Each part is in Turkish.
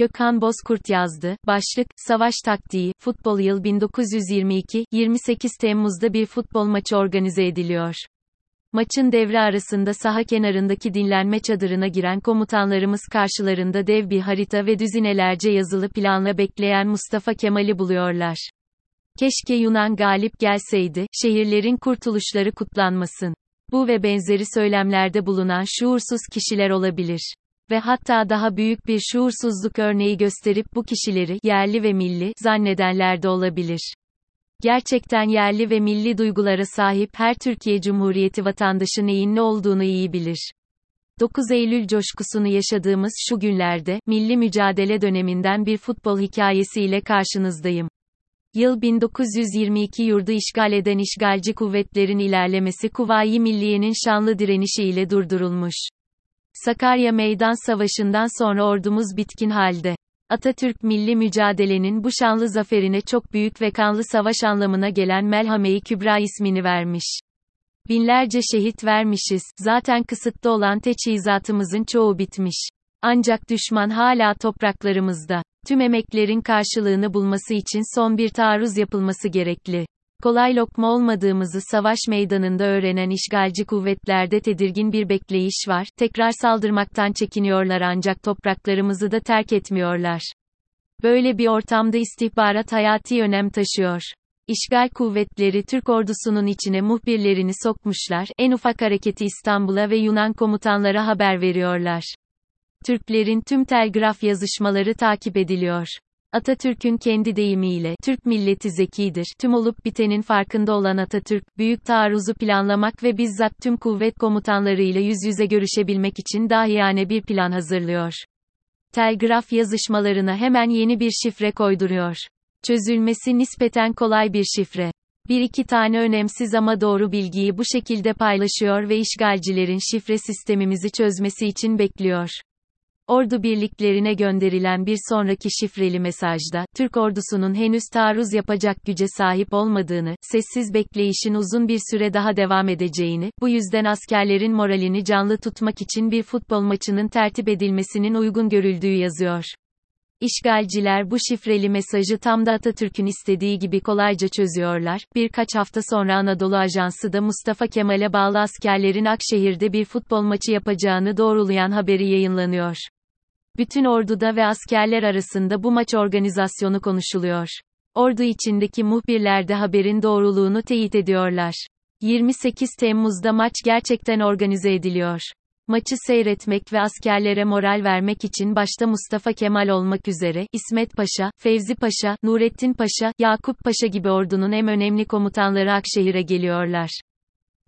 Gökhan Bozkurt yazdı. Başlık, Savaş Taktiği, Futbol Yıl 1922, 28 Temmuz'da bir futbol maçı organize ediliyor. Maçın devre arasında saha kenarındaki dinlenme çadırına giren komutanlarımız karşılarında dev bir harita ve düzinelerce yazılı planla bekleyen Mustafa Kemal'i buluyorlar. Keşke Yunan galip gelseydi, şehirlerin kurtuluşları kutlanmasın. Bu ve benzeri söylemlerde bulunan şuursuz kişiler olabilir ve hatta daha büyük bir şuursuzluk örneği gösterip bu kişileri yerli ve milli zannedenler de olabilir. Gerçekten yerli ve milli duygulara sahip her Türkiye Cumhuriyeti vatandaşı neyin ne olduğunu iyi bilir. 9 Eylül coşkusunu yaşadığımız şu günlerde, milli mücadele döneminden bir futbol hikayesiyle karşınızdayım. Yıl 1922 yurdu işgal eden işgalci kuvvetlerin ilerlemesi Kuvayi Milliye'nin şanlı direnişiyle durdurulmuş. Sakarya Meydan Savaşı'ndan sonra ordumuz bitkin halde. Atatürk milli mücadelenin bu şanlı zaferine çok büyük ve kanlı savaş anlamına gelen Melhame-i Kübra ismini vermiş. Binlerce şehit vermişiz, zaten kısıtlı olan teçhizatımızın çoğu bitmiş. Ancak düşman hala topraklarımızda. Tüm emeklerin karşılığını bulması için son bir taarruz yapılması gerekli. Kolay lokma olmadığımızı savaş meydanında öğrenen işgalci kuvvetlerde tedirgin bir bekleyiş var, tekrar saldırmaktan çekiniyorlar ancak topraklarımızı da terk etmiyorlar. Böyle bir ortamda istihbarat hayati önem taşıyor. İşgal kuvvetleri Türk ordusunun içine muhbirlerini sokmuşlar, en ufak hareketi İstanbul'a ve Yunan komutanlara haber veriyorlar. Türklerin tüm telgraf yazışmaları takip ediliyor. Atatürk'ün kendi deyimiyle, Türk milleti zekidir, tüm olup bitenin farkında olan Atatürk, büyük taarruzu planlamak ve bizzat tüm kuvvet komutanlarıyla yüz yüze görüşebilmek için dahiyane bir plan hazırlıyor. Telgraf yazışmalarına hemen yeni bir şifre koyduruyor. Çözülmesi nispeten kolay bir şifre. Bir iki tane önemsiz ama doğru bilgiyi bu şekilde paylaşıyor ve işgalcilerin şifre sistemimizi çözmesi için bekliyor. Ordu birliklerine gönderilen bir sonraki şifreli mesajda, Türk ordusunun henüz taarruz yapacak güce sahip olmadığını, sessiz bekleyişin uzun bir süre daha devam edeceğini, bu yüzden askerlerin moralini canlı tutmak için bir futbol maçının tertip edilmesinin uygun görüldüğü yazıyor. İşgalciler bu şifreli mesajı tam da Atatürk'ün istediği gibi kolayca çözüyorlar. Birkaç hafta sonra Anadolu Ajansı da Mustafa Kemal'e bağlı askerlerin Akşehir'de bir futbol maçı yapacağını doğrulayan haberi yayınlanıyor. Bütün orduda ve askerler arasında bu maç organizasyonu konuşuluyor. Ordu içindeki muhbirler de haberin doğruluğunu teyit ediyorlar. 28 Temmuz'da maç gerçekten organize ediliyor. Maçı seyretmek ve askerlere moral vermek için başta Mustafa Kemal olmak üzere, İsmet Paşa, Fevzi Paşa, Nurettin Paşa, Yakup Paşa gibi ordunun en önemli komutanları Akşehir'e geliyorlar.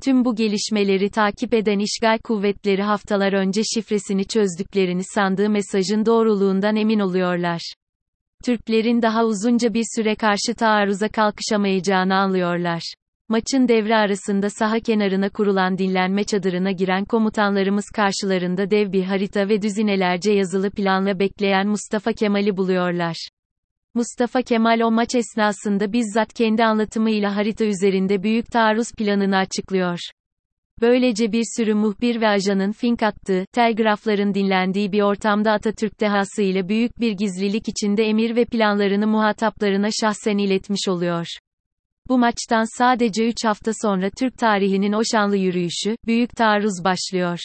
Tüm bu gelişmeleri takip eden işgal kuvvetleri haftalar önce şifresini çözdüklerini sandığı mesajın doğruluğundan emin oluyorlar. Türklerin daha uzunca bir süre karşı taarruza kalkışamayacağını anlıyorlar. Maçın devre arasında saha kenarına kurulan dinlenme çadırına giren komutanlarımız karşılarında dev bir harita ve düzinelerce yazılı planla bekleyen Mustafa Kemal'i buluyorlar. Mustafa Kemal o maç esnasında bizzat kendi anlatımıyla harita üzerinde büyük taarruz planını açıklıyor. Böylece bir sürü muhbir ve ajanın fink attığı, telgrafların dinlendiği bir ortamda Atatürk dehası ile büyük bir gizlilik içinde emir ve planlarını muhataplarına şahsen iletmiş oluyor. Bu maçtan sadece 3 hafta sonra Türk tarihinin o şanlı yürüyüşü, büyük taarruz başlıyor.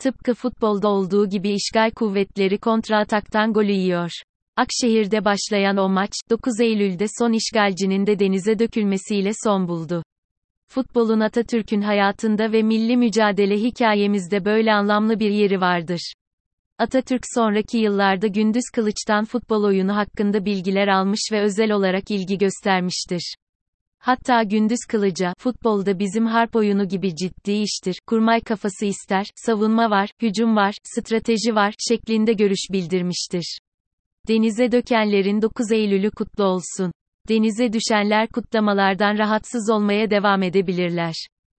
Tıpkı futbolda olduğu gibi işgal kuvvetleri kontra-ataktan golü yiyor. Akşehir'de başlayan o maç, 9 Eylül'de son işgalcinin de denize dökülmesiyle son buldu. Futbolun Atatürk'ün hayatında ve milli mücadele hikayemizde böyle anlamlı bir yeri vardır. Atatürk sonraki yıllarda Gündüz Kılıç'tan futbol oyunu hakkında bilgiler almış ve özel olarak ilgi göstermiştir. Hatta Gündüz Kılıç'a, futbolda bizim harp oyunu gibi ciddi iştir, kurmay kafası ister, savunma var, hücum var, strateji var, şeklinde görüş bildirmiştir. Denize dökenlerin 9 Eylül'ü kutlu olsun. Denize düşenler kutlamalardan rahatsız olmaya devam edebilirler.